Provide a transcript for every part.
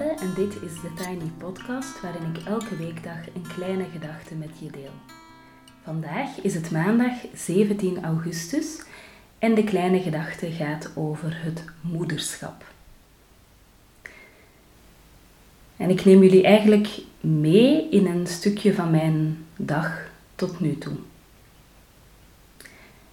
En dit is de Tiny Podcast waarin ik elke weekdag een kleine gedachte met je deel. Vandaag is het maandag 17 augustus en de kleine gedachte gaat over het moederschap. En ik neem jullie eigenlijk mee in een stukje van mijn dag tot nu toe.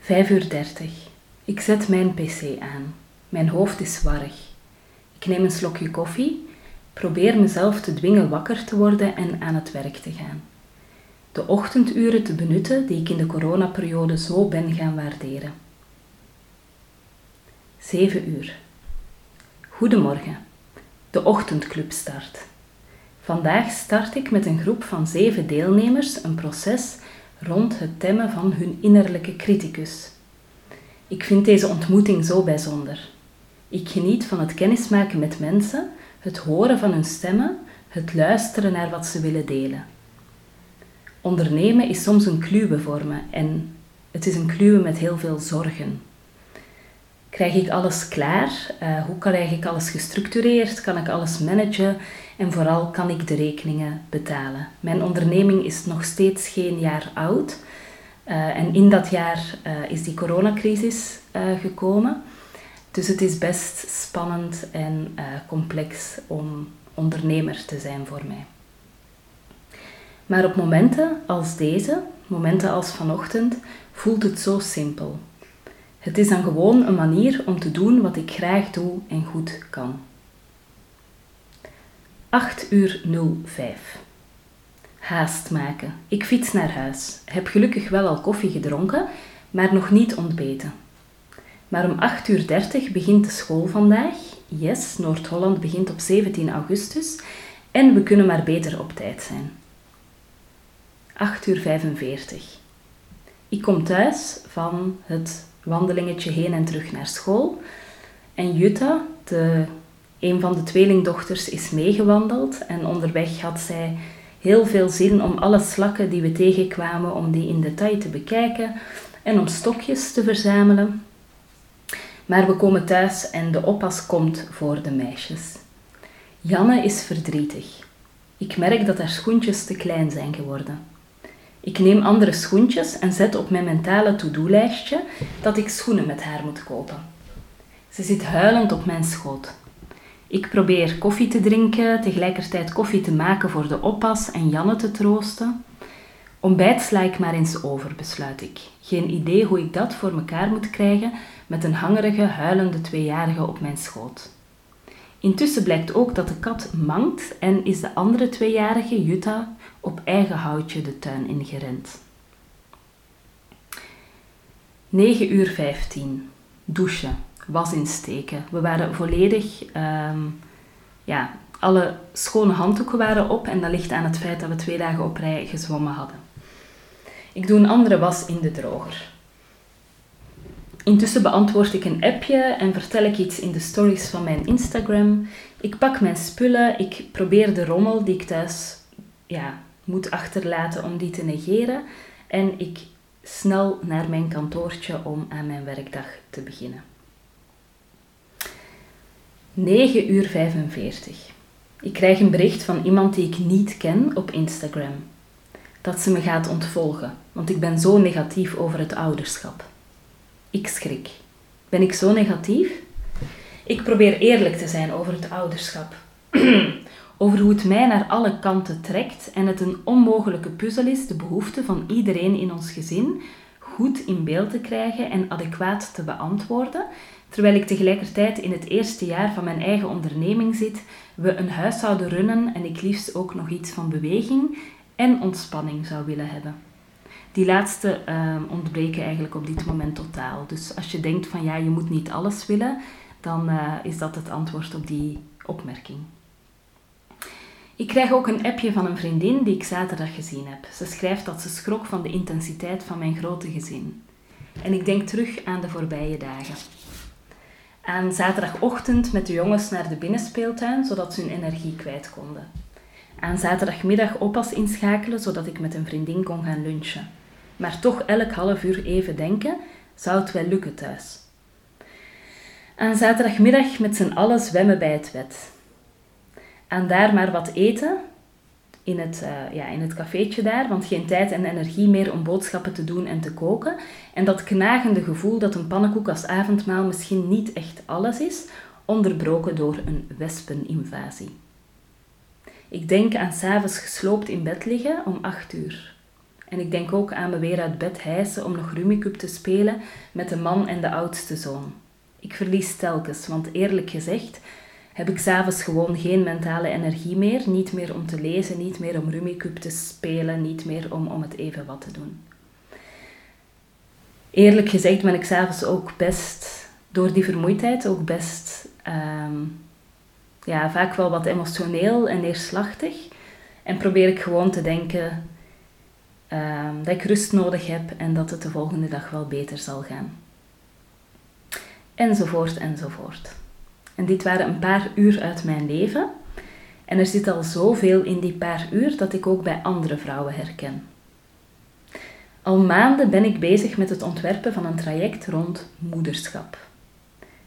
5 uur 30. Ik zet mijn pc aan. Mijn hoofd is warrig. Ik neem een slokje koffie, probeer mezelf te dwingen wakker te worden en aan het werk te gaan. De ochtenduren te benutten die ik in de coronaperiode zo ben gaan waarderen. 7 uur. Goedemorgen. De ochtendclub start. Vandaag start ik met een groep van zeven deelnemers een proces rond het temmen van hun innerlijke criticus. Ik vind deze ontmoeting zo bijzonder. Ik geniet van het kennismaken met mensen, het horen van hun stemmen, het luisteren naar wat ze willen delen. Ondernemen is soms een kluwe voor me en het is een kluwe met heel veel zorgen. Krijg ik alles klaar? Uh, hoe krijg ik alles gestructureerd? Kan ik alles managen? En vooral kan ik de rekeningen betalen? Mijn onderneming is nog steeds geen jaar oud. Uh, en in dat jaar uh, is die coronacrisis gekomen. Dus het is best spannend en uh, complex om ondernemer te zijn voor mij. Maar op momenten als deze, momenten als vanochtend, voelt het zo simpel. Het is dan gewoon een manier om te doen wat ik graag doe en goed kan. 8 uur 05. Haast maken. Ik fiets naar huis. Heb gelukkig wel al koffie gedronken, maar nog niet ontbeten. Maar om 8.30 uur begint de school vandaag. Yes, Noord-Holland begint op 17 augustus en we kunnen maar beter op tijd zijn. 8 uur 45. Ik kom thuis van het wandelingetje heen en terug naar school. En Jutta, de, een van de tweelingdochters, is meegewandeld. En onderweg had zij heel veel zin om alle slakken die we tegenkwamen, om die in detail te bekijken en om stokjes te verzamelen. Maar we komen thuis en de oppas komt voor de meisjes. Janne is verdrietig. Ik merk dat haar schoentjes te klein zijn geworden. Ik neem andere schoentjes en zet op mijn mentale to-do-lijstje dat ik schoenen met haar moet kopen. Ze zit huilend op mijn schoot. Ik probeer koffie te drinken, tegelijkertijd koffie te maken voor de oppas en Janne te troosten. Ontbijt sla ik maar eens over, besluit ik. Geen idee hoe ik dat voor mekaar moet krijgen met een hangerige, huilende tweejarige op mijn schoot. Intussen blijkt ook dat de kat mankt en is de andere tweejarige, Jutta, op eigen houtje de tuin ingerend. 9 uur 15. Douchen. Was insteken. We waren volledig... Um, ja, alle schone handdoeken waren op en dat ligt aan het feit dat we twee dagen op rij gezwommen hadden. Ik doe een andere was in de droger. Intussen beantwoord ik een appje en vertel ik iets in de stories van mijn Instagram. Ik pak mijn spullen, ik probeer de rommel die ik thuis ja, moet achterlaten om die te negeren. En ik snel naar mijn kantoortje om aan mijn werkdag te beginnen. 9 uur 45. Ik krijg een bericht van iemand die ik niet ken op Instagram. Dat ze me gaat ontvolgen, want ik ben zo negatief over het ouderschap. Ik schrik. Ben ik zo negatief? Ik probeer eerlijk te zijn over het ouderschap. over hoe het mij naar alle kanten trekt en het een onmogelijke puzzel is de behoefte van iedereen in ons gezin goed in beeld te krijgen en adequaat te beantwoorden, terwijl ik tegelijkertijd in het eerste jaar van mijn eigen onderneming zit, we een huishouden runnen en ik liefst ook nog iets van beweging en ontspanning zou willen hebben. Die laatste uh, ontbreken eigenlijk op dit moment totaal. Dus als je denkt van ja, je moet niet alles willen, dan uh, is dat het antwoord op die opmerking. Ik krijg ook een appje van een vriendin die ik zaterdag gezien heb. Ze schrijft dat ze schrok van de intensiteit van mijn grote gezin. En ik denk terug aan de voorbije dagen. Aan zaterdagochtend met de jongens naar de binnenspeeltuin, zodat ze hun energie kwijt konden. Aan zaterdagmiddag oppas inschakelen, zodat ik met een vriendin kon gaan lunchen maar toch elk half uur even denken, zou het wel lukken thuis. Aan zaterdagmiddag met z'n allen zwemmen bij het wet. aan daar maar wat eten in het, uh, ja, in het cafeetje daar, want geen tijd en energie meer om boodschappen te doen en te koken. En dat knagende gevoel dat een pannenkoek als avondmaal misschien niet echt alles is, onderbroken door een wespeninvasie. Ik denk aan s'avonds gesloopt in bed liggen om acht uur. En ik denk ook aan me weer uit bed hijsen om nog Rummikub te spelen met de man en de oudste zoon. Ik verlies telkens, want eerlijk gezegd heb ik s'avonds gewoon geen mentale energie meer. Niet meer om te lezen, niet meer om Rummikub te spelen, niet meer om, om het even wat te doen. Eerlijk gezegd ben ik s'avonds ook best, door die vermoeidheid, ook best ehm, ja, vaak wel wat emotioneel en neerslachtig. En probeer ik gewoon te denken ehm, dat ik rust nodig heb en dat het de volgende dag wel beter zal gaan. Enzovoort, enzovoort. En dit waren een paar uur uit mijn leven. En er zit al zoveel in die paar uur dat ik ook bij andere vrouwen herken. Al maanden ben ik bezig met het ontwerpen van een traject rond moederschap.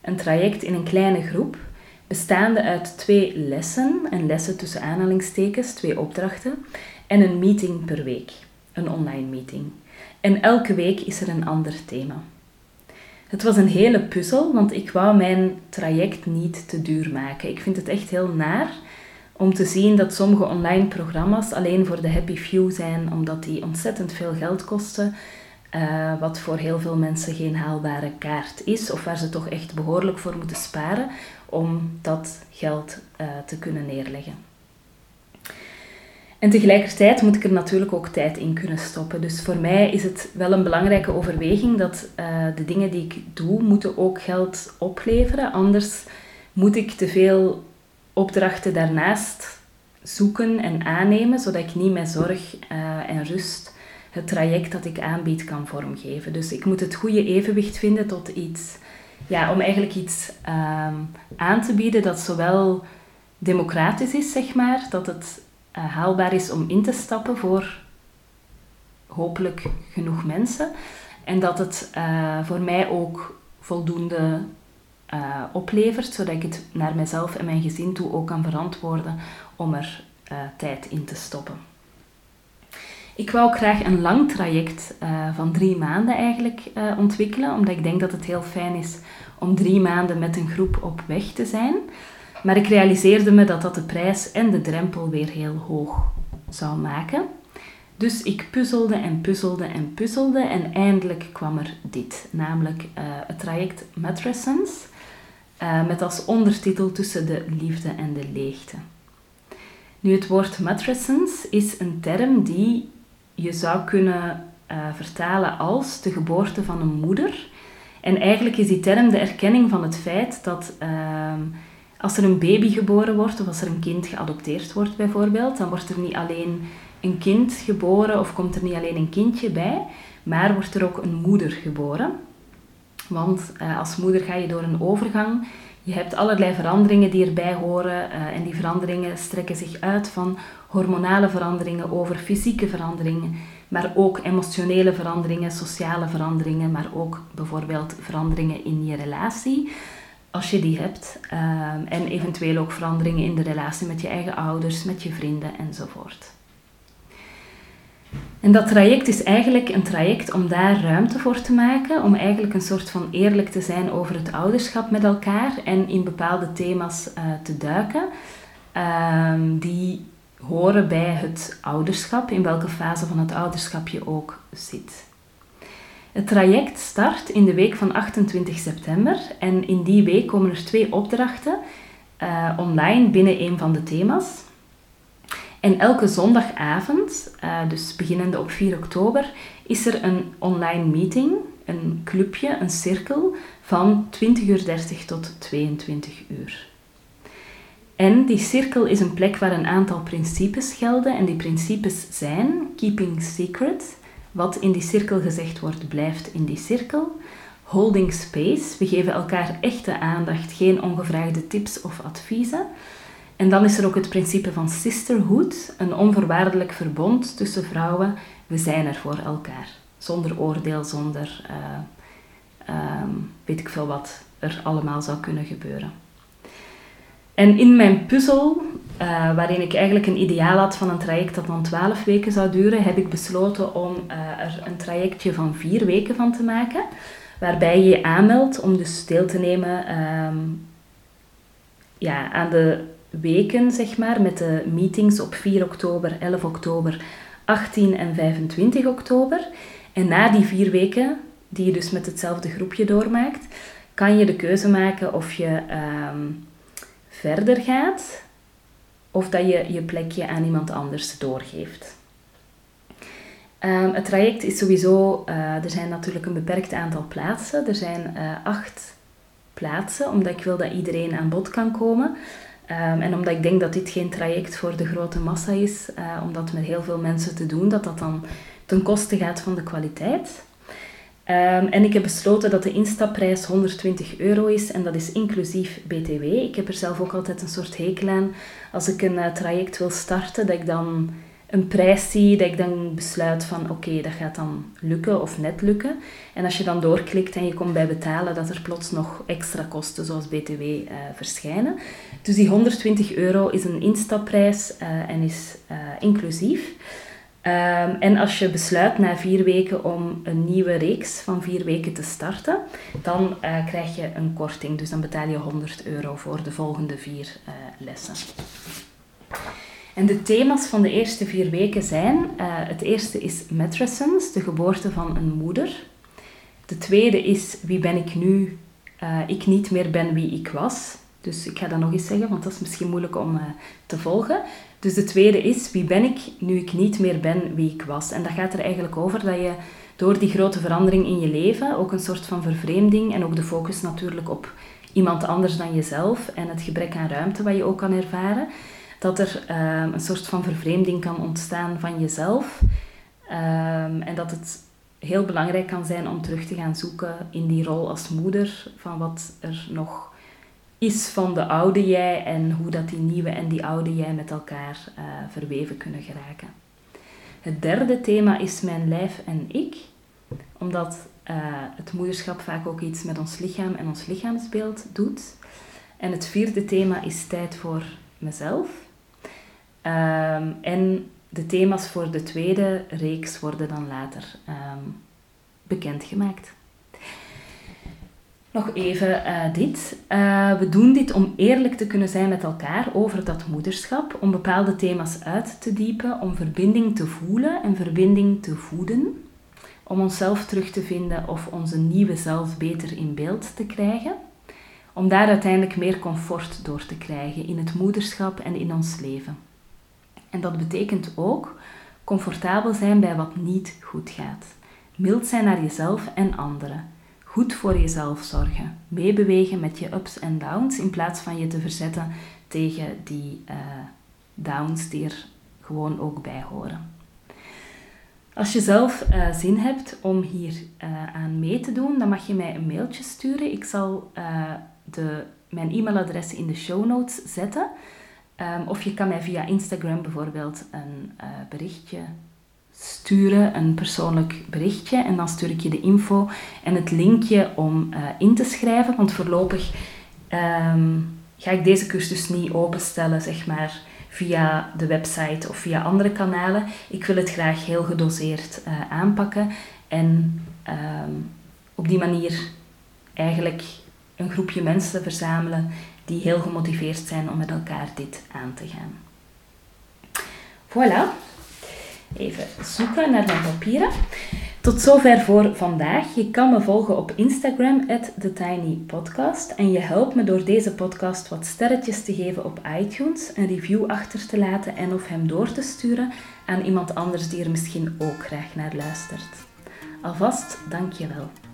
Een traject in een kleine groep, bestaande uit twee lessen, en lessen tussen aanhalingstekens, twee opdrachten, en een meeting per week, een online meeting. En elke week is er een ander thema. Het was een hele puzzel, want ik wou mijn traject niet te duur maken. Ik vind het echt heel naar om te zien dat sommige online programma's alleen voor de happy few zijn, omdat die ontzettend veel geld kosten. Uh, wat voor heel veel mensen geen haalbare kaart is, of waar ze toch echt behoorlijk voor moeten sparen om dat geld uh, te kunnen neerleggen. En tegelijkertijd moet ik er natuurlijk ook tijd in kunnen stoppen. Dus voor mij is het wel een belangrijke overweging dat uh, de dingen die ik doe, moeten ook geld opleveren. Anders moet ik te veel opdrachten daarnaast zoeken en aannemen, zodat ik niet met zorg uh, en rust het traject dat ik aanbied kan vormgeven. Dus ik moet het goede evenwicht vinden tot iets, ja, om eigenlijk iets uh, aan te bieden dat zowel democratisch is, zeg maar, dat het uh, haalbaar is om in te stappen voor hopelijk genoeg mensen. En dat het uh, voor mij ook voldoende uh, oplevert, zodat ik het naar mezelf en mijn gezin toe ook kan verantwoorden om er tijd in te stoppen. Ik wou graag een lang traject van drie maanden eigenlijk ontwikkelen, omdat ik denk dat het heel fijn is om drie maanden met een groep op weg te zijn. Maar ik realiseerde me dat dat de prijs en de drempel weer heel hoog zou maken. Dus ik puzzelde en puzzelde en puzzelde en eindelijk kwam er dit, namelijk uh, het traject Matrescence, met als ondertitel Tussen de liefde en de leegte. Nu, het woord matrescence is een term die je zou kunnen uh, vertalen als de geboorte van een moeder. En eigenlijk is die term de erkenning van het feit dat ehm, als er een baby geboren wordt of als er een kind geadopteerd wordt bijvoorbeeld, dan wordt er niet alleen een kind geboren of komt er niet alleen een kindje bij, maar wordt er ook een moeder geboren. Want eh, als moeder ga je door een overgang. Je hebt allerlei veranderingen die erbij horen uh, en die veranderingen strekken zich uit van hormonale veranderingen over fysieke veranderingen, maar ook emotionele veranderingen, sociale veranderingen, maar ook bijvoorbeeld veranderingen in je relatie als je die hebt. Ehm, en eventueel ook veranderingen in de relatie met je eigen ouders, met je vrienden enzovoort. En dat traject is eigenlijk een traject om daar ruimte voor te maken, om eigenlijk een soort van eerlijk te zijn over het ouderschap met elkaar en in bepaalde thema's uh, te duiken, um, die horen bij het ouderschap, in welke fase van het ouderschap je ook zit. Het traject start in de week van 28 september en in die week komen er twee opdrachten uh, online binnen een van de thema's. En elke zondagavond, uh, dus beginnende op 4 oktober, is er een online meeting, een clubje, een cirkel van 20.30 uur tot 22 uur. En die cirkel is een plek waar een aantal principes gelden en die principes zijn keeping secret, wat in die cirkel gezegd wordt, blijft in die cirkel. Holding space. We geven elkaar echte aandacht, geen ongevraagde tips of adviezen. En dan is er ook het principe van sisterhood, een onvoorwaardelijk verbond tussen vrouwen. We zijn er voor elkaar, zonder oordeel, zonder uh, weet ik veel wat er allemaal zou kunnen gebeuren. En in mijn puzzel, uh, waarin ik eigenlijk een ideaal had van een traject dat dan 12 weken zou duren, heb ik besloten om uh, er een trajectje van 4 weken van te maken. Waarbij je je aanmeldt om dus deel te nemen um, ja, aan de weken, zeg maar, met de meetings op 4 oktober, 11 oktober, 18 en 25 oktober. En na die vier weken, die je dus met hetzelfde groepje doormaakt, kan je de keuze maken of je um, verder gaat of dat je je plekje aan iemand anders doorgeeft. Um, het traject is sowieso, uh, er zijn natuurlijk een beperkt aantal plaatsen. Er zijn uh, acht plaatsen, omdat ik wil dat iedereen aan bod kan komen. Um, en omdat ik denk dat dit geen traject voor de grote massa is, uh, om dat met heel veel mensen te doen, dat dat dan ten koste gaat van de kwaliteit. Um, en ik heb besloten dat de instapprijs 120 euro is en dat is inclusief BTW. Ik heb er zelf ook altijd een soort hekel aan. Als ik een uh, traject wil starten, dat ik dan een prijs zie, dat ik dan besluit van oké, dat gaat dan lukken of net lukken. En als je dan doorklikt en je komt bij betalen, dat er plots nog extra kosten zoals BTW uh, verschijnen. Dus die 120 euro is een instapprijs uh, en is inclusief. Um, en als je besluit na vier weken om een nieuwe reeks van vier weken te starten, dan krijg je een korting. Dus dan betaal je 100 euro voor de volgende vier lessen. En de thema's van de eerste vier weken zijn: uh, het eerste is matrescence, de geboorte van een moeder. De tweede is wie ben ik nu? ik niet meer ben wie ik was. Dus ik ga dat nog eens zeggen, want dat is misschien moeilijk om te volgen. Dus de tweede is, wie ben ik nu ik niet meer ben wie ik was? En dat gaat er eigenlijk over dat je door die grote verandering in je leven, ook een soort van vervreemding en ook de focus natuurlijk op iemand anders dan jezelf en het gebrek aan ruimte wat je ook kan ervaren, dat er um, een soort van vervreemding kan ontstaan van jezelf. Um, en dat het heel belangrijk kan zijn om terug te gaan zoeken in die rol als moeder, van wat er nog is van de oude jij en hoe dat die nieuwe en die oude jij met elkaar uh, verweven kunnen geraken. Het derde thema is mijn lijf en ik, omdat uh, het moederschap vaak ook iets met ons lichaam en ons lichaamsbeeld doet. En het vierde thema is tijd voor mezelf. Um, en de thema's voor de tweede reeks worden dan later um, bekendgemaakt. Nog even uh, dit. Uh, we doen dit om eerlijk te kunnen zijn met elkaar over dat moederschap, om bepaalde thema's uit te diepen, om verbinding te voelen en verbinding te voeden, om onszelf terug te vinden of onze nieuwe zelf beter in beeld te krijgen, om daar uiteindelijk meer comfort door te krijgen in het moederschap en in ons leven. En dat betekent ook comfortabel zijn bij wat niet goed gaat, mild zijn naar jezelf en anderen goed voor jezelf zorgen. Meebewegen met je ups en downs in plaats van je te verzetten tegen die uh, downs die er gewoon ook bij horen. Als je zelf uh, zin hebt om hier uh, aan mee te doen, dan mag je mij een mailtje sturen. Ik zal de, mijn e-mailadres in de show notes zetten. Um, of je kan mij via Instagram bijvoorbeeld een berichtje sturen, een persoonlijk berichtje. En dan stuur ik je de info en het linkje om uh, in te schrijven. Want voorlopig um, ga ik deze cursus niet openstellen, zeg maar, via de website of via andere kanalen. Ik wil het graag heel gedoseerd uh, aanpakken. En um, op die manier eigenlijk een groepje mensen verzamelen die heel gemotiveerd zijn om met elkaar dit aan te gaan. Voilà, Even zoeken naar mijn papieren. Tot zover voor vandaag. Je kan me volgen op Instagram, TheTinyPodcast. En je helpt me door deze podcast wat sterretjes te geven op iTunes, een review achter te laten en of hem door te sturen aan iemand anders die er misschien ook graag naar luistert. Alvast, dank je wel.